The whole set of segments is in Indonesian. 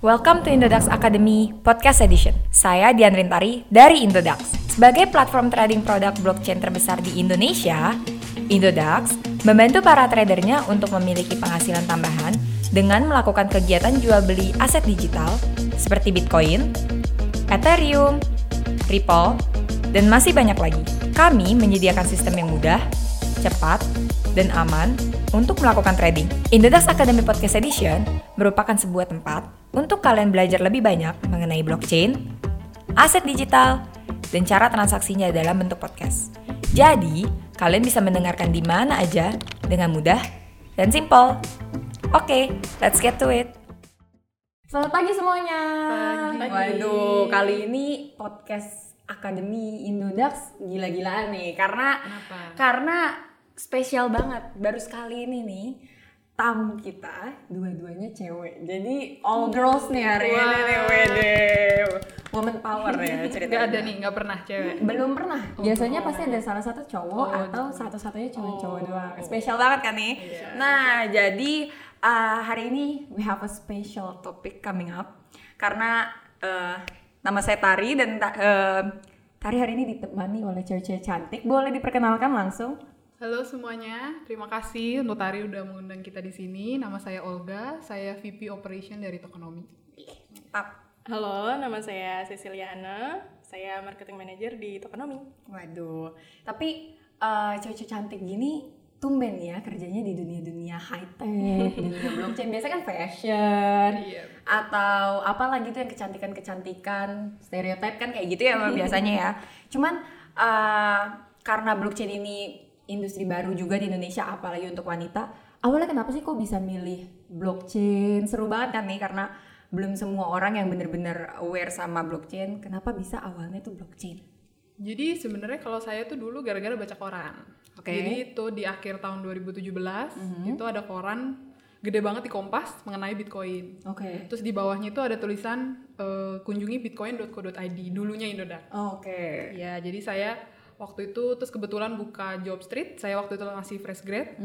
Welcome to Indodax Academy Podcast Edition. Saya Dian Rintari dari Indodax. Sebagai platform trading produk blockchain terbesar di Indonesia, Indodax membantu para tradernya untuk memiliki penghasilan tambahan dengan melakukan kegiatan jual beli aset digital seperti Bitcoin, Ethereum, Ripple, dan masih banyak lagi. Kami menyediakan sistem yang mudah, cepat, dan aman untuk melakukan trading. Indodax Academy Podcast Edition merupakan sebuah tempat untuk kalian belajar lebih banyak mengenai blockchain, aset digital, dan cara transaksinya dalam bentuk podcast. Jadi, kalian bisa mendengarkan di mana aja dengan mudah dan simple. Oke, let's get to it. Selamat pagi semuanya. Pagi. Waduh, kali ini podcast Akademi Indodax gila-gilaan nih karena Kenapa? karena spesial banget. Baru sekali ini nih tamu kita dua-duanya cewek. Jadi all girls nih hari ini nih, Wow. wede. Woman power ya ceritanya. Nggak ada nih, nggak pernah cewek. Belum pernah. Biasanya pasti ada salah satu cowok Oh, atau satu-satunya cuma cowok Oh. doang. Spesial banget kan nih. Nah, jadi uh, hari ini we have a special topic coming up karena uh, nama saya Tari dan ta- uh, Tari hari ini ditemani oleh cewek-cewek cantik. Boleh diperkenalkan langsung? Halo semuanya, terima kasih untuk Tari udah mengundang kita di sini. Nama saya Olga, saya VP Operation dari Tokonomi. Mantap. Halo, nama saya Cecilia Ana. Saya marketing manager di Tokonomi. Waduh. Tapi uh, cewek-cewek cantik gini tumben ya kerjanya di dunia-dunia high tech, dunia blockchain. Biasanya kan fashion, Iya. atau apa lagi tuh yang kecantikan-kecantikan, stereotip kan kayak gitu ya biasanya ya. Cuman uh, karena blockchain ini industri baru juga di Indonesia, apalagi untuk wanita, awalnya kenapa sih kok bisa milih blockchain? Seru banget kan nih karena belum semua orang yang bener-bener aware sama blockchain. Kenapa bisa awalnya tuh blockchain? Jadi sebenarnya kalau saya tuh dulu gara-gara baca koran. Oke. Jadi itu di akhir tahun 2017 itu ada koran gede banget di Kompas mengenai Bitcoin. Oke. Terus di bawahnya itu ada tulisan eh, kunjungi bitcoin.co.id dulunya Indodax. Oke. Ya, jadi saya waktu itu terus kebetulan buka Job Street. Saya waktu itu masih fresh grade.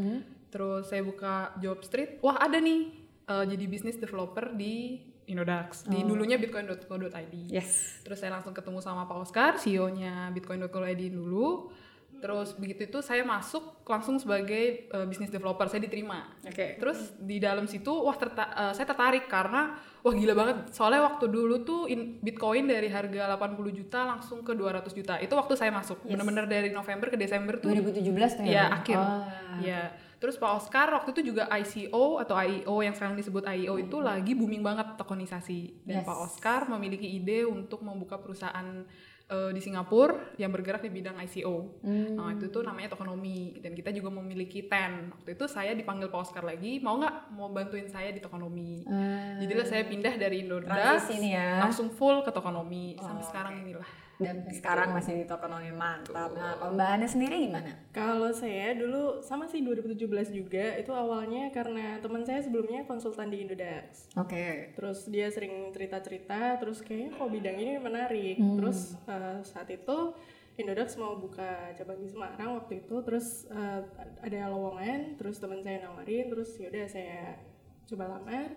Terus saya buka Job Street. Wah, ada nih eh, jadi bisnis developer di Indodax. Di dulunya bitcoin.co.id. Yes. Terus saya langsung ketemu sama Pak Oscar, CEO-nya bitcoin.co.id dulu. Terus begitu itu saya masuk langsung sebagai eh, bisnis developer. Saya diterima. Oke. Terus di dalam situ wah terta- eh, saya tertarik karena wah gila banget. Soalnya waktu dulu tuh in- Bitcoin dari harga 80 juta langsung ke 200 juta. Itu waktu saya masuk. Bener-bener dari November ke Desember tuh 2017 tuh ya Bang? akhir. Oh. Ya. Terus Pak Oscar waktu itu juga ICO atau IEO yang sekarang disebut IEO itu lagi booming banget tokenisasi. Dan Yes. Pak Oscar memiliki ide untuk membuka perusahaan eh, di Singapura yang bergerak di bidang ICO. Hmm. Nah, itu tuh namanya Tokonomi dan kita juga memiliki TEN. Waktu itu saya dipanggil Pak Oscar lagi, mau nggak mau bantuin saya di Tokonomi. Ah. Jadilah saya pindah dari Indodax ya. langsung full ke Tokonomi Oh, sampai sekarang inilah. Dan sekarang masih di Tokonomi mantap. Nah, pembahannya sendiri gimana? Kalau saya dulu sama sih 2017 juga, itu awalnya karena teman saya sebelumnya konsultan di Indodax. Oke. Terus dia sering cerita-cerita, terus kayaknya kok bidang ini menarik. Hmm. Terus eh, saat itu Indodax mau buka cabang di Semarang waktu itu, terus eh, ada lowongan, terus teman saya nawarin, terus yaudah saya coba lamar.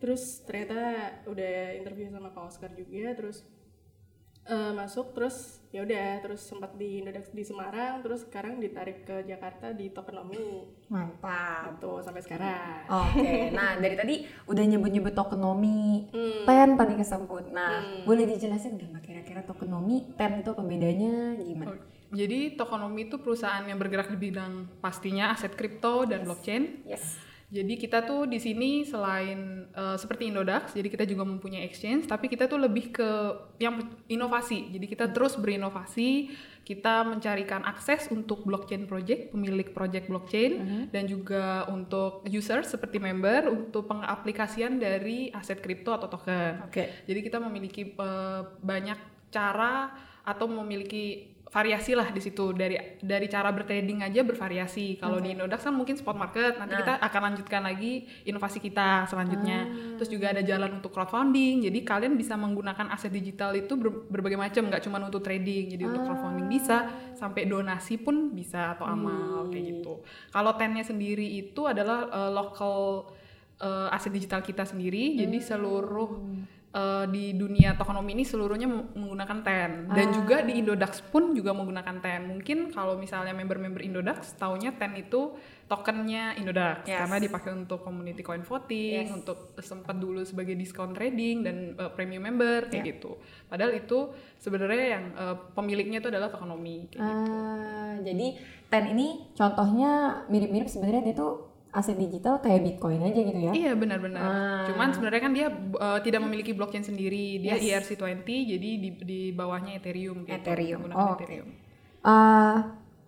Terus ternyata udah interview sama Pak Oscar juga, terus eh, masuk terus ya udah terus sempat di Indodax di Semarang terus sekarang ditarik ke Jakarta di TokenomiMantap. tuh sampai sekarang Oke, nah dari tadi udah nyebut-nyebut tokenomi, Hmm. pen tadi kesebut. Nah, boleh dijelasin nggak Mbak kira-kira tokenomi, pen itu pembedanya gimana? Jadi Tokonomi itu perusahaan yang bergerak di bidang pastinya aset kripto dan blockchain. Yes. Jadi kita tuh di sini selain eh, seperti Indodax, jadi kita juga mempunyai exchange, tapi kita tuh lebih ke yang inovasi. Jadi kita terus berinovasi, kita mencarikan akses untuk blockchain project, pemilik project blockchain, dan juga untuk user seperti member untuk pengaplikasian dari aset kripto atau token. Oke. Jadi kita memiliki eh, banyak cara atau memiliki variasi lah di situ dari dari cara bertrading aja bervariasi. Kalau di Indodax kan mungkin spot market, nanti kita akan lanjutkan lagi inovasi kita selanjutnya. Terus juga ada jalan untuk crowdfunding. Jadi kalian bisa menggunakan aset digital itu ber- berbagai macam, nggak cuma untuk trading. Jadi untuk crowdfunding bisa, sampai donasi pun bisa atau amal kayak gitu. Kalau tennya sendiri itu adalah eh, local uh, aset digital kita sendiri. Jadi Hmm. Uh, di dunia tokonomi ini seluruhnya meng- menggunakan TEN dan Ah. juga di Indodax pun juga menggunakan TEN. Mungkin kalau misalnya member-member Indodax taunya TEN itu tokennya Indodax Yes. karena dipakai untuk community coin voting, Yes. untuk sempat dulu sebagai diskon trading dan uh, premium member kayak Yeah. gitu. Padahal itu sebenarnya yang uh, pemiliknya itu adalah tokonomi kayak gitu. Ah, jadi TEN ini contohnya mirip-mirip sebenarnya dia tuh aset digital kayak Bitcoin aja gitu ya. Iya benar-benar. Ah. Cuman sebenarnya kan dia uh, tidak memiliki blockchain sendiri. Dia Yes. ERC20 jadi di, di bawahnya Ethereum gitu. Ethereum. Oh. Ethereum. Eh,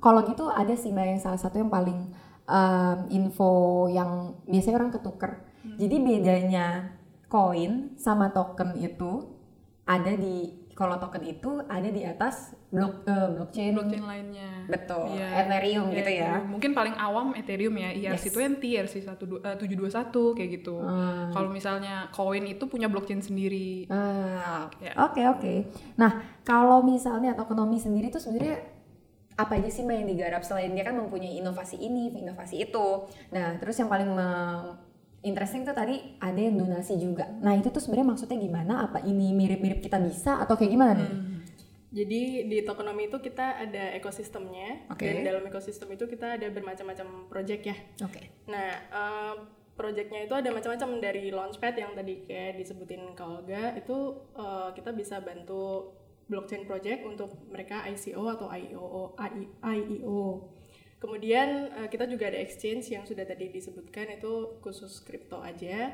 kalau gitu ada sih mbak yang salah satu yang paling em, info yang biasanya orang ketuker. Jadi bedanya koin sama token itu ada di kalau token itu ada di atas blok eh, blockchain. Blockchain lainnya. Betul. Iya. Ethereum gitu ya. Ethereum. Mungkin paling awam Ethereum ya, ERC20, ERC721 kayak gitu. Ah. Kalau misalnya koin itu punya blockchain sendiri. Ah, Ya. Oke oke. Nah kalau misalnya tokenomics sendiri tuh sebenarnya apa aja sih mbak yang digarap selain dia kan mempunyai inovasi ini, inovasi itu. Nah terus yang paling interesting tuh tadi ada yang donasi juga. Nah itu tuh sebenarnya maksudnya gimana? Apa ini mirip-mirip kita bisa atau kayak gimana nih? Jadi di tokonomi itu kita ada ekosistemnya Oke. dan dalam ekosistem itu kita ada bermacam-macam project ya. Oke. Nah, eh, projectnya itu ada macam-macam dari launchpad yang tadi kayak disebutin Kak Olga itu eh, kita bisa bantu blockchain project untuk mereka ICO atau IEO IEO. Kemudian eh, kita juga ada exchange yang sudah tadi disebutkan itu khusus kripto aja.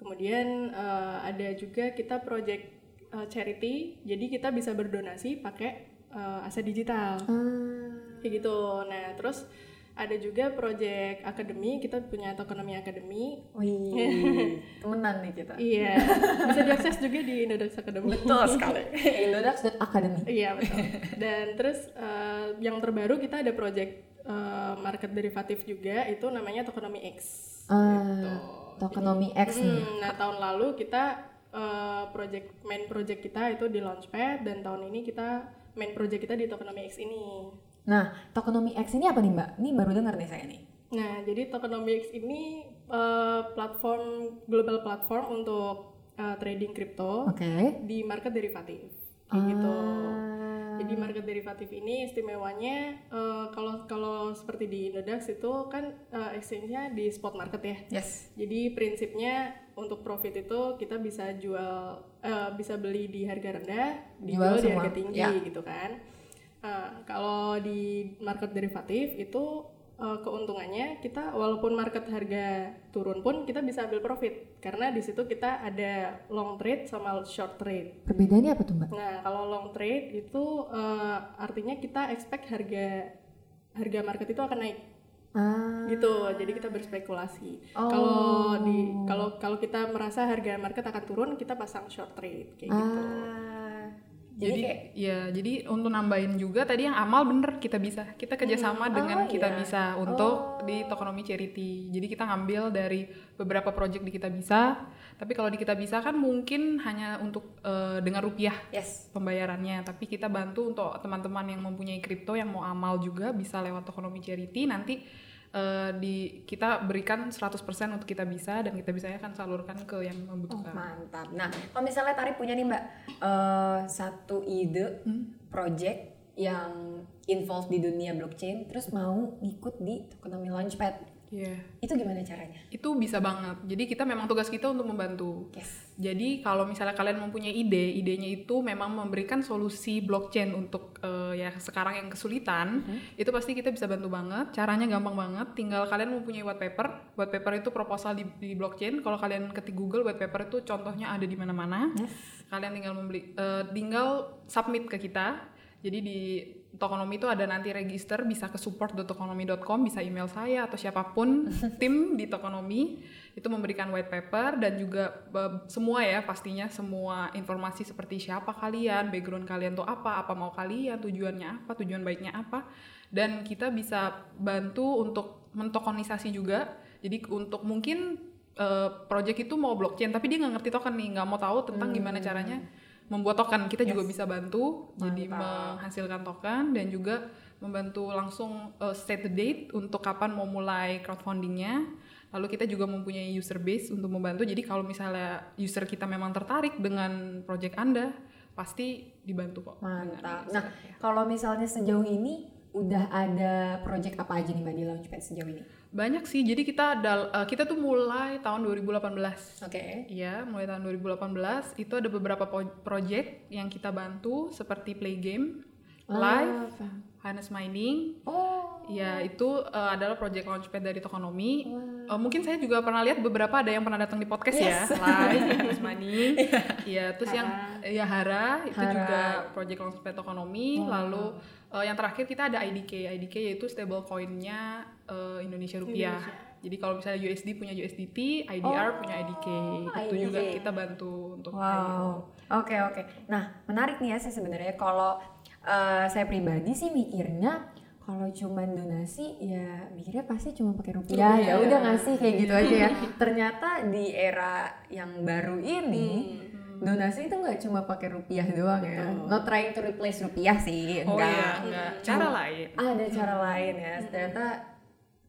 Kemudian eh, ada juga kita project eh, charity, jadi kita bisa berdonasi pakai eh, aset digital Ah, kayak gitu. Nah, terus ada juga project akademi, kita punya tokonomi akademi. wih, temenan nih kita. Iya, bisa diakses juga di Indodax Academy. Betul sekali. Indodax.academy. iya, betul. Dan terus eh, yang terbaru kita ada project eh, market derivatif juga, itu namanya Tokonomi X. Ah, tokenomics X nih. Hmm, nah, tahun lalu kita eh, project main project kita itu di Launchpad dan tahun ini kita main project kita di Tokonomi X ini. Nah, tokenomics X ini apa nih mbak? Ini baru dengar nih saya nih. Nah, jadi Tokenomics ini eh, platform global platform untuk eh, trading kripto Oke. di market derivatif. Kayak gitu. Jadi market derivatif ini istimewanya eh, kalau kalau seperti di Indodax itu kan eh, exchange-nya di spot market ya. Yes. Jadi prinsipnya untuk profit itu kita bisa jual eh, bisa beli di harga rendah, Jual dijual di harga tinggi ya. gitu kan. Nah, kalau di market derivatif itu eh, keuntungannya kita walaupun market harga turun pun kita bisa ambil profit karena di situ kita ada long trade sama short trade. Perbedaannya apa tuh mbak? Nah, kalau long trade itu eh, artinya kita expect harga harga market itu akan naik Ah. gitu jadi kita berspekulasi Oh. kalau di kalau kalau kita merasa harga market akan turun kita pasang short trade kayak gitu Ah. Jadi, Jadi, kayak ya, jadi untuk nambahin juga tadi yang amal bener kita bisa, kita kerjasama dengan Oh, kita iya. bisa untuk di Tokonomi Charity. Jadi kita ngambil dari beberapa project di kita bisa, tapi kalau di kita bisa kan mungkin hanya untuk eh, dengan rupiah yes. pembayarannya, tapi kita bantu untuk teman-teman yang mempunyai kripto yang mau amal juga bisa lewat Tokonomi Charity nanti eh, di kita berikan 100% untuk kita bisa dan kita bisa akan salurkan ke yang Oh, membutuhkan. mantap. Nah, kalau misalnya Tari punya nih Mbak eh, satu ide project yang involved di dunia blockchain, terus mau ngikut di Tokonomi Launchpad, Iya. itu gimana caranya? Itu bisa banget. Jadi kita memang tugas kita untuk membantu. Yes. Jadi kalau misalnya kalian mempunyai ide, idenya itu memang memberikan solusi blockchain untuk eh, ya sekarang yang kesulitan, itu pasti kita bisa bantu banget. Caranya gampang banget. Tinggal kalian mempunyai white paper. White paper itu proposal di, di blockchain. Kalau kalian ketik Google white paper itu contohnya ada di mana-mana. Kalian tinggal membeli, eh, tinggal submit ke kita. Jadi di Tokonomi itu ada nanti register bisa ke support.tokonomi.com bisa email saya atau siapa pun tim di Tokonomi. Itu memberikan white paper dan juga be- semua ya pastinya semua informasi seperti siapa kalian, background kalian tuh apa, apa mau kalian, tujuannya apa, tujuan baiknya apa. Dan kita bisa bantu untuk mentokonisasi juga. Jadi untuk mungkin eh, project itu mau blockchain tapi dia nggak ngerti token nih, nggak mau tahu tentang gimana caranya membuat token. Kita juga bisa bantu jadi menghasilkan token dan juga membantu langsung uh, state the date untuk kapan mau mulai crowdfundingnya Lalu kita juga mempunyai user base untuk membantu. Jadi kalau misalnya user kita memang tertarik dengan project Anda, pasti dibantu kok. Mantap. Nah, ya. kalau misalnya sejauh ini udah ada project apa aja nih Mbak di Launchpad sejauh ini? Banyak sih. Jadi kita dal- eh, kita tuh mulai tahun 2018. Oke. Iya, mulai tahun 2018 itu ada beberapa project yang kita bantu seperti play game, live, harness mining. Oh. Ya, itu eh, adalah project launchpad dari Tokonomi. Eh, mungkin saya juga pernah lihat beberapa ada yang pernah datang di podcast ya, live, harness mining. Iya, terus yang ya Hara itu Hara. juga project launchpad Tokonomi. Lalu eh, yang terakhir kita ada IDK. IDK yaitu stable coin-nya eh, Indonesia rupiah. Jadi kalau misalnya USD punya USDT, IDR punya IDK. Itu juga IDK. kita bantu untuk Wow. Oke oke. Nah menarik nih ya sih sebenarnya kalau eh, saya pribadi sih mikirnya kalau cuman donasi ya mikirnya pasti cuma pakai rupiah ya udah ngasih kayak gitu aja ya. Ternyata di era yang baru ini donasi itu nggak cuma pakai rupiah doang ya. Not trying to replace rupiah sih, Oh enggak. iya, enggak. Cara lain. Ada cara lain ya. Ternyata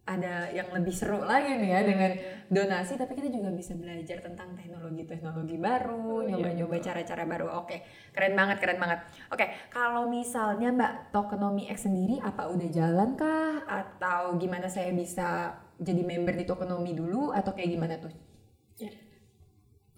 ada yang lebih seru lagi nih ya dengan donasi tapi kita juga bisa belajar tentang teknologi-teknologi baru, nyoba-nyoba cara-cara baru. Oke, keren banget, keren banget. Oke, kalau misalnya Mbak Tokenomic X sendiri apa udah jalan kah atau gimana saya bisa jadi member di Tokenomic dulu atau kayak gimana tuh?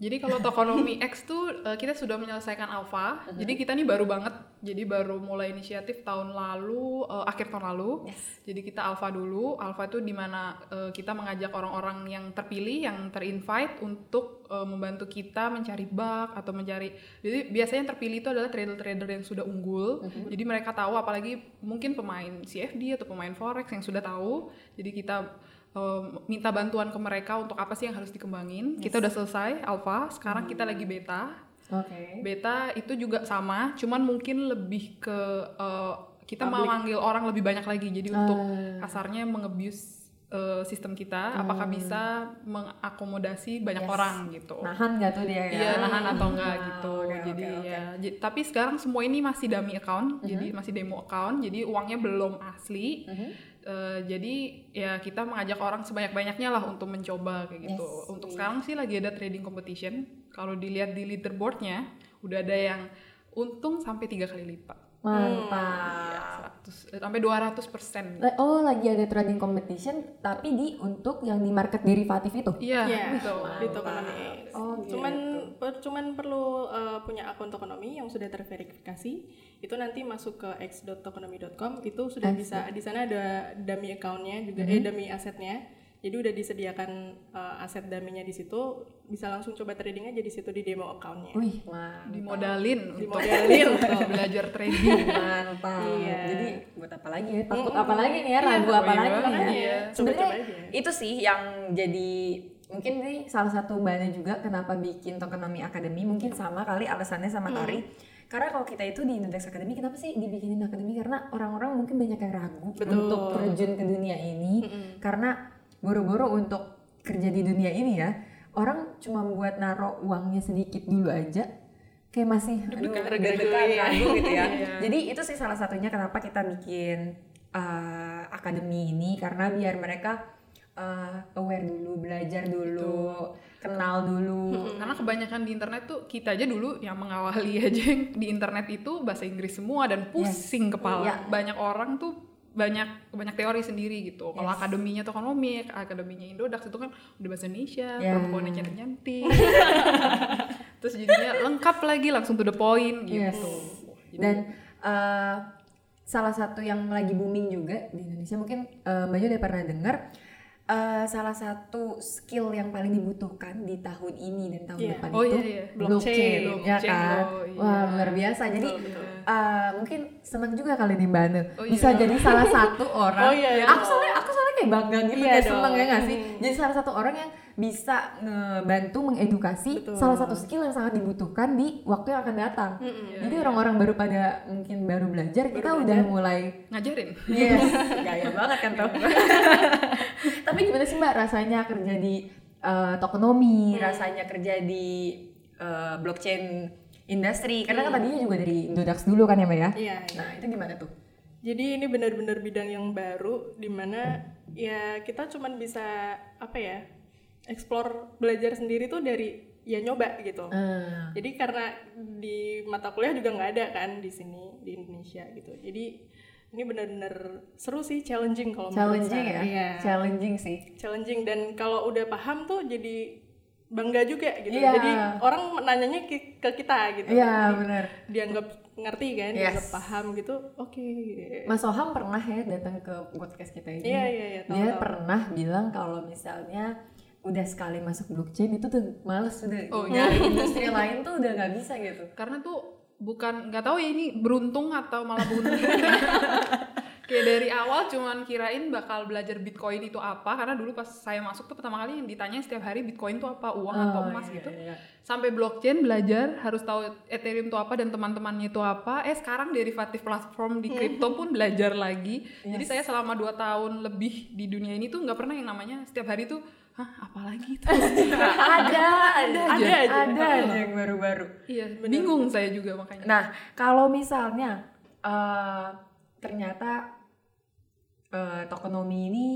Jadi kalau Tokonomi X tuh eh, kita sudah menyelesaikan alpha. Jadi kita nih baru banget. Jadi baru mulai inisiatif tahun lalu, eh, akhir tahun lalu. Jadi kita alpha dulu. Alpha itu di mana eh, kita mengajak orang-orang yang terpilih, yang terinvite untuk eh, membantu kita mencari bug atau mencari. Jadi biasanya yang terpilih itu adalah trader-trader yang sudah unggul. Jadi mereka tahu, apalagi mungkin pemain CFD atau pemain forex yang sudah tahu. Jadi kita um, minta bantuan ke mereka untuk apa sih yang harus dikembangin. Kita udah selesai alpha, sekarang kita lagi beta. Oke. Beta itu juga sama, cuman mungkin lebih ke uh, kita mau manggil orang lebih banyak lagi. Jadi untuk kasarnya mengebius uh, sistem kita, apakah bisa mengakomodasi banyak orang gitu. Nahan nggak tuh dia ya? Iya, nahan atau enggak Ah, gitu. oke, jadi oke, oke. ya, j- tapi sekarang semua ini masih dummy account, jadi masih demo account, jadi uangnya belum asli. Eh, jadi ya kita mengajak orang sebanyak-banyaknya lah untuk mencoba kayak gitu. Yes. Untuk sekarang sih lagi ada trading competition. Kalau dilihat di leaderboardnya, udah ada yang untung sampai tiga kali lipat. Mantap. 100, eh, sampai 200 persen. Oh lagi ada trading competition tapi di untuk yang di market derivatif itu. Iya, Iya, betul. di Oh, cuman per- cuman perlu uh, punya akun Tokonomi yang sudah terverifikasi. Itu nanti masuk ke x.tokonomi.com itu sudah bisa di sana ada dummy accountnya juga eh dummy asetnya. Jadi udah disediakan uh, aset dummy-nya di situ, bisa langsung coba trading aja di situ di demo accountnya. Wih, mantap. Dimodalin, Dimodalin. untuk, belajar trading. Mantap. Iya. Jadi buat apa lagi ya? Takut apa lagi nih ya? Ragu apa iya, lagi nih ya? makanya. Sebenarnya itu sih yang jadi mungkin ini salah satu bahannya juga kenapa bikin Tokenomic Academy. Mungkin sama kali alasannya sama Tari. Karena kalau kita itu di Index Academy kenapa sih dibikinin akademi? Karena orang-orang mungkin banyak yang ragu untuk terjun ke dunia ini. Karena boro-boro untuk kerja di dunia ini ya orang cuma buat naruh uangnya sedikit dulu aja kayak masih deg-degan. ragu gitu ya. Jadi itu sih salah satunya kenapa kita bikin uh, akademi ini. Karena biar mereka uh, aware dulu, belajar dulu, kenal dulu. Karena kebanyakan di internet tuh kita aja dulu yang mengawali aja yang di internet itu bahasa Inggris semua dan pusing kepala. Iya. Banyak orang tuh banyak banyak teori sendiri gitu. Kalau akademinya tuh ekonomi, akademinya Indodax itu kan udah bahasa Indonesia, Ya. perempuannya cantik-cantik. Terus jadinya lengkap lagi langsung to the point gitu. Yes. Dan uh, salah satu yang lagi booming juga di Indonesia mungkin uh, Mbak udah pernah dengar uh, salah satu skill yang paling dibutuhkan di tahun ini dan tahun Iya. depan Oh, itu iya, iya. blockchain, Blockchain, ya blockchain, kan? oh, iya. Wah luar biasa. Jadi uh, mungkin senang juga kali nih Mbak Oh, bisa iya. jadi salah satu orang. Oh, iya, iya. Aku soalnya aku soalnya kayak bangga gitu Iya kayak seneng ya nggak sih? Jadi salah satu orang yang bisa ngebantu mengedukasi Betul. salah satu skill yang sangat dibutuhkan di waktu yang akan datang. Jadi orang-orang baru pada mungkin baru belajar, kita udah mulai Ngajarin. yes, gaya banget kan tuh. Tapi gimana sih Mbak rasanya kerja di uh, tokenomic, rasanya kerja di uh, blockchain industry? Karena kan tadinya juga dari Indodax dulu kan ya Mbak ya? Iya, iya. Nah itu gimana tuh? Jadi ini benar-benar bidang yang baru di mana ya kita cuman bisa apa ya explore belajar sendiri tuh dari ya nyoba gitu Ah. jadi karena di mata kuliah juga nggak ada kan di sini di Indonesia gitu jadi ini benar-benar seru sih challenging kalau challenging ya? Iya. challenging sih. Challenging dan kalau udah paham tuh jadi bangga juga gitu. Iya. jadi orang nanyanya ke, ke kita gitu. Iya Jadi benar dianggap ngerti kan Yes. dianggap paham gitu oke. Mas Oham pernah ya datang ke podcast kita ini? Iya, iya, iya, tahu, dia tahu. pernah bilang kalau misalnya udah sekali masuk blockchain itu tuh males udah Oh, nyari industri lain tuh udah nggak bisa gitu. Karena tuh bukan nggak tahu ya ini beruntung atau malah beruntung kayak dari awal cuman kirain bakal belajar bitcoin itu apa karena dulu pas saya masuk tuh pertama kali yang ditanya setiap hari bitcoin itu apa uang atau Oh, emas iya, gitu. iya. sampai blockchain belajar harus tahu ethereum itu apa dan teman-temannya itu apa. Eh sekarang derivatif platform di kripto pun belajar lagi. Jadi saya selama dua tahun lebih di dunia ini tuh nggak pernah yang namanya setiap hari tuh hah apa lagi itu? Ada ada Ada aja. ada aja yang baru-baru. Iya bingung saya juga makanya. Nah, kalau misalnya eh, ternyata eh, tokenomics ini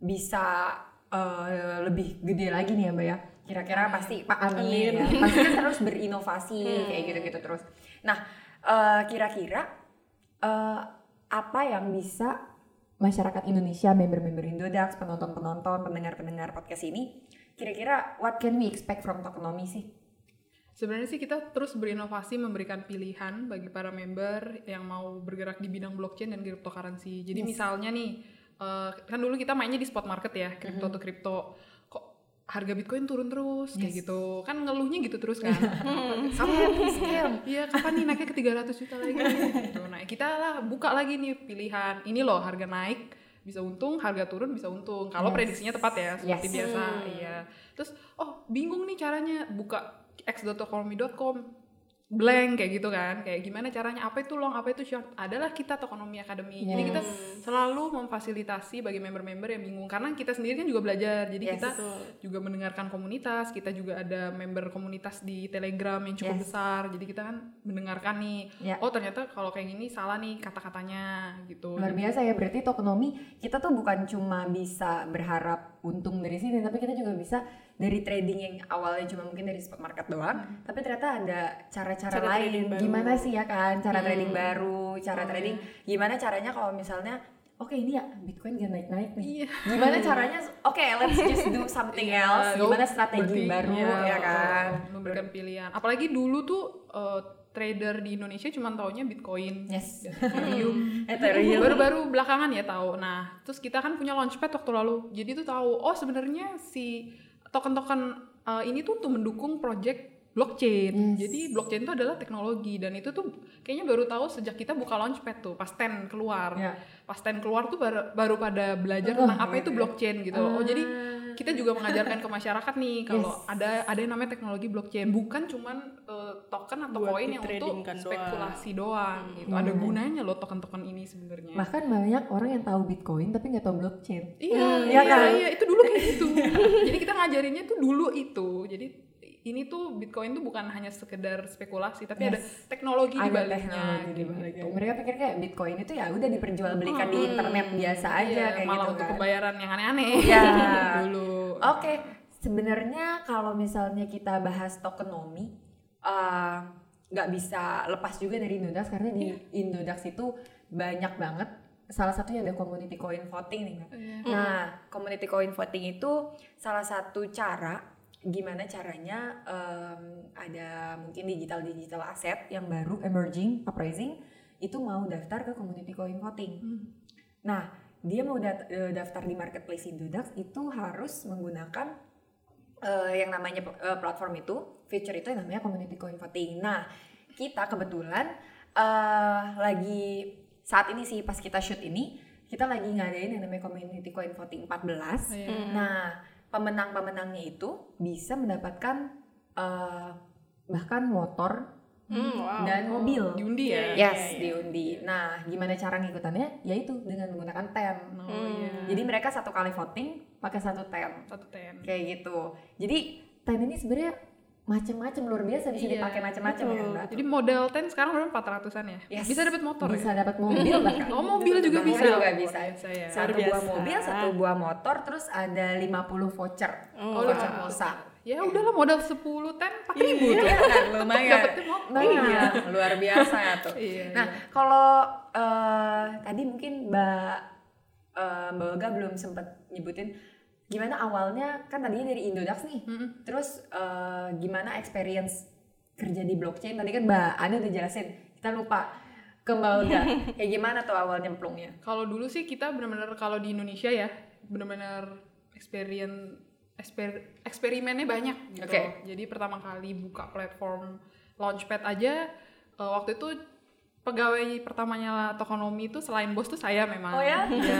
bisa eh, lebih gede lagi nih ya, Mbak ya. Kira-kira pasti Pak Amin, ya. pasti kan terus berinovasi kayak gitu-gitu terus. Nah, kira-kira eh, apa yang bisa masyarakat Indonesia, member-member Indodax, penonton-penonton, pendengar-pendengar podcast ini, kira-kira what can we expect from tokenomics sih? Sebenarnya sih kita terus berinovasi memberikan pilihan bagi para member yang mau bergerak di bidang blockchain dan cryptocurrency. Jadi misalnya nih, eh, kan dulu kita mainnya di spot market ya, crypto to crypto. Harga Bitcoin turun terus kayak gitu. Kan ngeluhnya gitu terus kan. Kapan nih scam? Iya, kapan nih naiknya ke 300 juta lagi? gitu. Nah, kita lah buka lagi nih pilihan. Ini loh harga naik bisa untung, harga turun bisa untung. Kalau prediksinya tepat ya, seperti Yes. biasa. Iya. Terus oh, bingung nih caranya buka x.tokonomi.com blank kayak gitu kan. Kayak gimana caranya apa itu long apa itu short. Adalah kita Tokonomi Academy jadi kita selalu memfasilitasi bagi member-member yang bingung. Karena kita sendiri kan juga belajar. Jadi Yes. kita juga mendengarkan komunitas. Kita juga ada member komunitas di Telegram yang cukup Yes. besar. Jadi kita kan mendengarkan nih. Ya. oh ternyata kalau kayak gini salah nih kata-katanya gitu. Luar biasa ya. Berarti tokenomics kita tuh bukan cuma bisa berharap untung dari sini tapi kita juga bisa dari trading yang awalnya cuma mungkin dari spot market doang tapi ternyata ada cara-cara Cara lain. baru. gimana sih ya kan cara trading baru cara trading gimana caranya kalau misalnya oke ini ya bitcoin gak naik-naik nih. Iya. gimana caranya oke let's just do something Iya, else. gimana strategi berarti, baru iya, ya kan? memberikan pilihan. Apalagi dulu tuh eh, trader di Indonesia cuma taunya Bitcoin yes. Ethereum. Ethereum. Baru-baru belakangan ya tahu. Nah terus kita kan punya launchpad waktu lalu. Jadi tuh tahu oh sebenarnya si token-token eh, ini tuh untuk mendukung project blockchain. Yes. jadi blockchain itu adalah teknologi dan itu tuh kayaknya baru tahu sejak kita buka launchpad tuh pas 10 keluar. Ya. pas 10 keluar tuh baru, baru pada belajar Oh, tentang apa gitu itu ya. blockchain gitu. Oh jadi kita juga mengajarkan ke masyarakat nih kalau Yes. ada ada yang namanya teknologi blockchain bukan cuman eh, token atau koin yang untuk ditradingkan doang. spekulasi doang gitu ada gunanya loh token-token ini sebenarnya bahkan banyak orang yang tahu bitcoin tapi nggak tahu blockchain Iya, Iya iya, kan? iya, itu dulu kayak gitu. jadi kita ngajarinnya tuh dulu itu. Jadi ini tuh Bitcoin tuh bukan hanya sekedar spekulasi, tapi ada teknologi di ada baliknya. teknologi di gitu. Mereka pikir kayak Bitcoin itu ya udah diperjualbelikan di internet biasa aja Iya, kayak malah gitu untuk kan. pembayaran yang aneh-aneh. Iya. dulu. Oke, sebenarnya kalau misalnya kita bahas tokenomics eh, nggak bisa lepas juga dari Indodax karena di Indodax itu banyak banget salah satunya ada community coin voting nih Mbak. Iya. Nah, community coin voting itu salah satu cara gimana caranya em, ada mungkin digital digital aset yang baru emerging uprising itu mau daftar ke community coin voting. Nah, dia mau eh, daftar di marketplace Indodax itu harus menggunakan eh, yang namanya eh, platform itu, feature itu yang namanya community coin voting. Nah, kita kebetulan eh, lagi saat ini sih pas kita shoot ini, kita lagi ngadain yang namanya community coin voting 14. Iya. Nah, pemenang-pemenangnya itu bisa mendapatkan eh, bahkan motor Hmm, wow. dan mobil. Diundi ya. Yes, diundi. Nah, gimana cara ngikutannya? Yaitu dengan menggunakan tem. Oh, iya. Jadi mereka satu kali voting pakai satu tem, Satu ten. kayak gitu. Jadi tem ini sebenarnya macam-macam luar biasa bisa Iya, dipakai macam-macam ya. Mbak. Jadi model 10 sekarang udah 400-an ya. Yes. Bisa dapat motor bisa ya. dapat mobil bahkan. Oh, mobil juga Mobil bisa. juga bisa. Biasa ya. Satu Luar buah biasa. mobil, satu buah motor, terus ada 50 voucher. Oh, voucher pulsa. Ya udahlah modal 10 10 4 ribu tuh. Iya kan, lumayan. Dapetnya motor. Nah, luar biasa ya tuh. Iya, Nah, kalau eh, tadi mungkin Mbak eh, Mbak Olga belum sempat nyebutin gimana awalnya kan tadinya dari Indodax nih. Terus eh, gimana experience kerja di blockchain? Tadi kan Mbak Ana udah jelasin. Kita lupa ke Mbak Olga. Kayak gimana tuh awal nyemplungnya? Kalau dulu sih kita benar-benar kalau di Indonesia ya, benar-benar experience exper, eksperimennya banyak gitu. Oke. Jadi pertama kali buka platform Launchpad aja eh, waktu itu pegawai pertamanya Tokonomi itu selain bos tuh saya memang. Oh ya? Iya.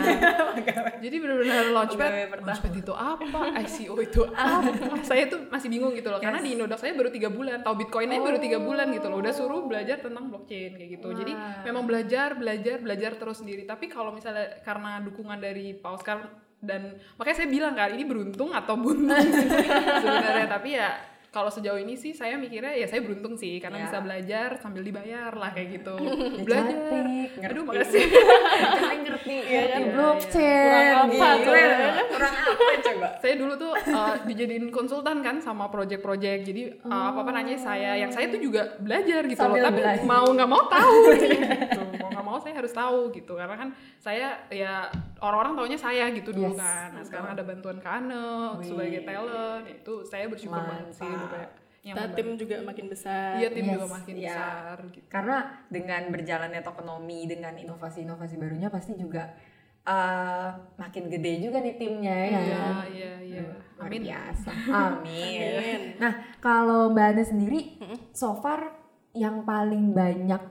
Jadi benar-benar Launchpad. Launchpad itu apa? ICO itu apa? saya tuh masih bingung gitu loh. Karena di Indodax saya baru tiga bulan, tahu Bitcoinnya baru tiga bulan gitu loh. Udah suruh belajar tentang blockchain kayak gitu. Jadi Wah. memang belajar, belajar, belajar terus sendiri. Tapi kalau misalnya karena dukungan dari Pak Oscar dan makanya saya bilang kan ini beruntung atau buntung sebenarnya. Tapi ya kalau sejauh ini sih saya mikirnya ya saya beruntung sih karena Ya. bisa belajar sambil dibayar lah kayak gitu. Ya, belajar. cantik, Aduh ngerti. makasih. Ngerti, ngerti iya, blockchain. Kurang apa Gila. tuh? Kurang apa coba? saya dulu tuh uh, dijadiin konsultan kan sama project-project jadi uh, apa apa nanya saya yang saya tuh juga belajar gitu Sambil loh tapi belajar. mau nggak mau tahu gitu mau nggak mau saya harus tahu gitu karena kan saya ya orang-orang taunya saya gitu dulu Yes, kan nah sekarang ada bantuan Wih. sebagai talent itu saya bersyukur banget sih Mantap. kayak yang Kita tim juga makin besar. iya tim Yes, juga makin iya. besar gitu Karena dengan berjalannya tokenomics dengan inovasi-inovasi barunya pasti juga eh, makin gede juga nih timnya ya. iya kan? iya iya Luar amin biasa. Amin. Amin. Nah, kalau Mbak Ana sendiri, so far yang paling banyak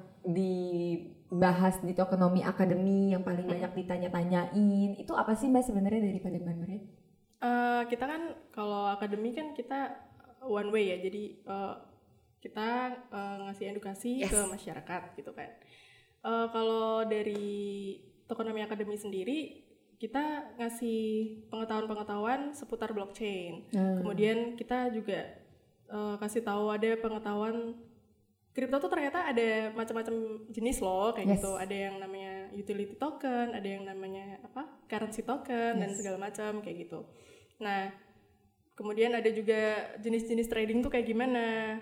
dibahas di Tokenomics Academy, yang paling banyak ditanya-tanyain, itu apa sih Mbak sebenarnya daripada Mbak Nurin? Eh, kita kan kalau akademi kan kita one way ya, jadi eh, kita eh, ngasih edukasi Yes. ke masyarakat gitu kan. Eh, kalau dari Tokonomi Academy sendiri, kita ngasih pengetahuan-pengetahuan seputar blockchain. Hmm. Kemudian kita juga eh, kasih tahu ada pengetahuan kripto tuh ternyata ada macam-macam jenis loh kayak Yes. gitu. Ada yang namanya utility token, ada yang namanya apa? currency token dan Yes. segala macam kayak gitu. Nah, kemudian ada juga jenis-jenis trading tuh kayak gimana.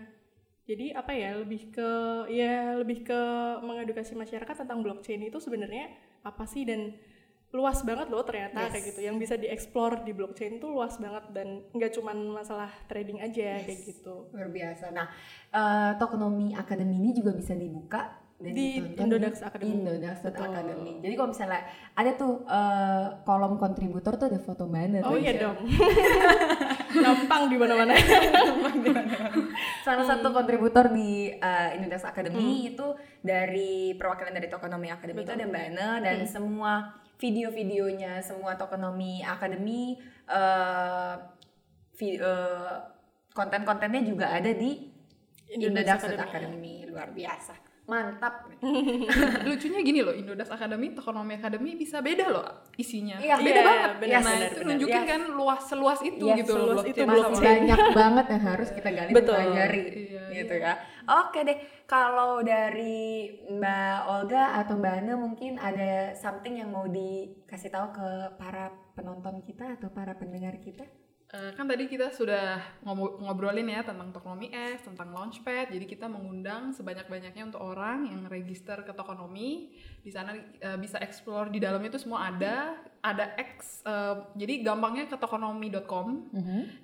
Jadi apa ya lebih ke ya lebih ke mengedukasi masyarakat tentang blockchain itu sebenarnya apa sih dan luas banget loh ternyata Yes. kayak gitu. Yang bisa dieksplor di blockchain tuh luas banget dan nggak cuman masalah trading aja kayak gitu. Luar biasa. Nah, eh, Tokenomics Academy ini juga bisa dibuka dan Di ditonton Indodax Academy. Indodax. Academy. Jadi kalau misalnya ada tuh eh, kolom kontributor tuh ada foto Ana Oh tuh. iya dong. Gampang di mana-mana. Salah satu kontributor di uh, Indodax Academy itu dari perwakilan dari Tokonomi Academy itu ada Mbak Ana dan semua video-videonya semua Tokonomi Academy uh, vi- uh, konten-kontennya juga ada di Indodax Indodax Academy. Academy. luar biasa mantap lucunya gini loh Indodax Academy Tokonomi Academy bisa beda loh isinya Iya. beda Iya, banget benar, nah benar, itu benar. nunjukin Yes. kan luas seluas itu Yes, gitu loh seluas blockchain itu blockchain. banyak banget yang harus kita gali Betul. pelajari Iya, gitu ya. Oke deh, kalau dari Mbak Olga atau Mbak Ana mungkin ada something yang mau dikasih tahu ke para penonton kita atau para pendengar kita? Eh, kan tadi kita sudah ngob- ngobrolin ya tentang Tokonomi X, tentang Launchpad. Jadi kita mengundang sebanyak-banyaknya untuk orang yang register ke Tokonomi. Di sana eh, bisa explore di dalamnya itu semua ada, ada X. eh, jadi gampangnya ke tokonomi.com.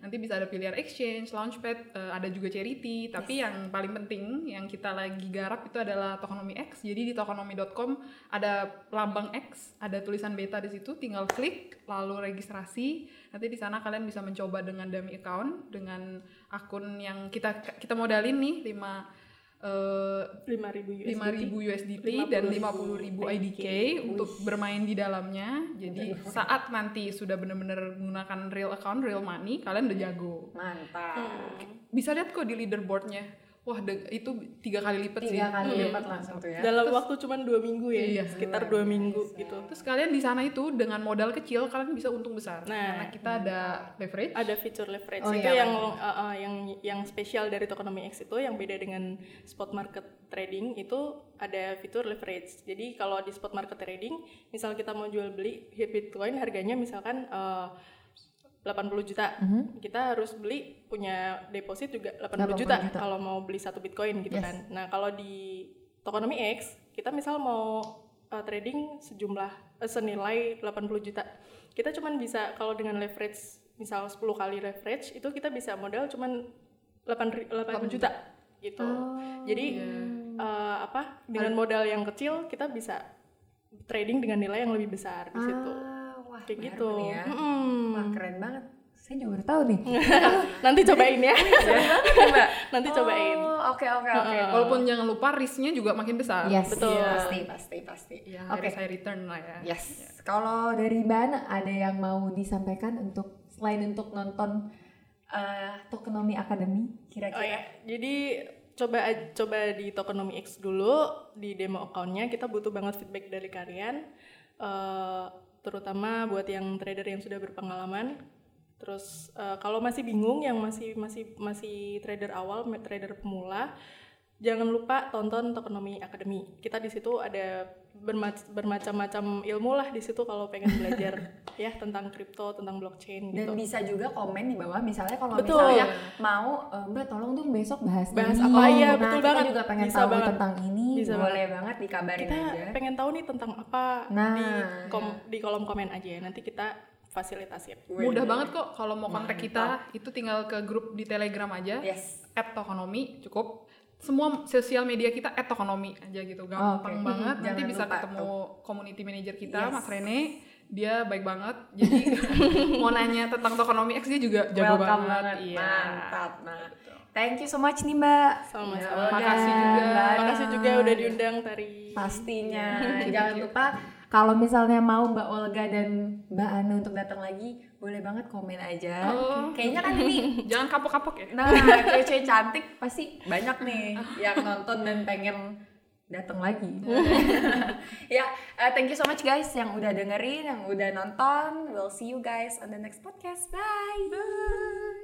Nanti bisa ada pilihan exchange, Launchpad, eh, ada juga charity. Tapi yang paling penting yang kita lagi garap itu adalah Tokonomi X. Jadi di tokonomi.com ada lambang X, ada tulisan beta di situ. Tinggal klik lalu registrasi. Nanti di sana kalian bisa mencoba dengan dummy account dengan akun yang kita kita modalin nih 5 eh 5000 USDT. 5.000 USDT dan 50.000 IDK untuk bermain di dalamnya. Jadi saat nanti sudah benar-benar menggunakan real account, real money, kalian udah jago. Mantap. Bisa lihat kok di leaderboardnya. Wah de- itu tiga kali lipat sih. tiga kali Iya. lipat langsung tuh ya dalam waktu cuma dua minggu ya Iya. sekitar dua minggu gitu Terus kalian di sana itu dengan modal kecil kalian bisa untung besar. Nah. Karena kita ada leverage. ada fitur leverage Oh, itu iya, yang uh, uh, yang yang spesial dari Tokonomi X itu yang beda dengan spot market trading itu ada fitur leverage. Jadi kalau di spot market trading, misal kita mau jual beli Bitcoin harganya misalkan uh, 80 juta. Mhm. Kita harus beli punya deposit juga 80 80, juta, juta. kalau mau beli satu Bitcoin gitu Yes. kan. Nah, kalau di Tokonomi X, kita misal mau uh, trading sejumlah eh, senilai 80 juta. Kita cuman bisa kalau dengan leverage misal 10 kali leverage itu kita bisa modal cuman 8 ri- 8 juta gitu. Jadi eh, apa? Dengan modal yang kecil kita bisa trading dengan nilai yang lebih besar di situ. Ah, wah Kayak baru gitu. ya. Mm-mm. wah keren banget saya juga baru tahu nih Nanti cobain ya. Mbak. Nanti cobain. Oh, oke oke oke Walaupun jangan lupa risknya juga makin besar. yes Betul. pasti pasti pasti Ya, oke harus high return lah ya. yes kalau dari mbak Ana ada yang mau disampaikan untuk selain untuk nonton eh Tokonomi Academy Oh kira-kira ya, jadi coba coba di Tokonomi X dulu di demo accountnya kita butuh banget feedback dari kalian, eh, terutama buat yang trader yang sudah berpengalaman. Terus eh, kalau masih bingung, yang masih masih masih trader awal, trader pemula, jangan lupa tonton Tokonomi Academy. Kita di situ ada bermac- bermacam-macam ilmu lah di situ kalau pengen belajar ya tentang kripto, tentang blockchain dan gitu. bisa juga komen di bawah misalnya kalau Betul. misalnya mau eh, mbak tolong dong besok bahas Bahas ini. apa ya, nah, betul kita banget. juga pengen Bisa tahu banget. tentang ini Bisa boleh banget dikabarin kita aja pengen tahu nih tentang apa Nah, di kom- di kolom komen aja ya nanti kita fasilitasin Mudah banget kok kalau mau kontak kita itu tinggal ke grup di Telegram aja. yes at Tokonomi cukup semua sosial media kita at Tokonomi aja gitu. Gampang Oke. banget. Mhm. nanti Jangan bisa lupa ketemu community manager kita Yes. Mas Rene. Dia baik banget. Jadi mau nanya tentang Tokonomi X dia juga jago welcome banget, banget. Iya. Mantap nah thank you so much nih mbak. Sama-sama. Ya Makasih juga. Mbak makasih juga udah diundang Tari pastinya. Jangan lupa kalau misalnya mau Mbak Olga dan Mbak Ana untuk datang lagi boleh banget komen aja Oh. kayaknya kan ini jangan kapok-kapok ya Nah, cewek-cewek cantik pasti banyak nih yang nonton dan pengen datang lagi. ya, uh, thank you so much guys yang udah dengerin, yang udah nonton. We'll see you guys on the next podcast. Bye.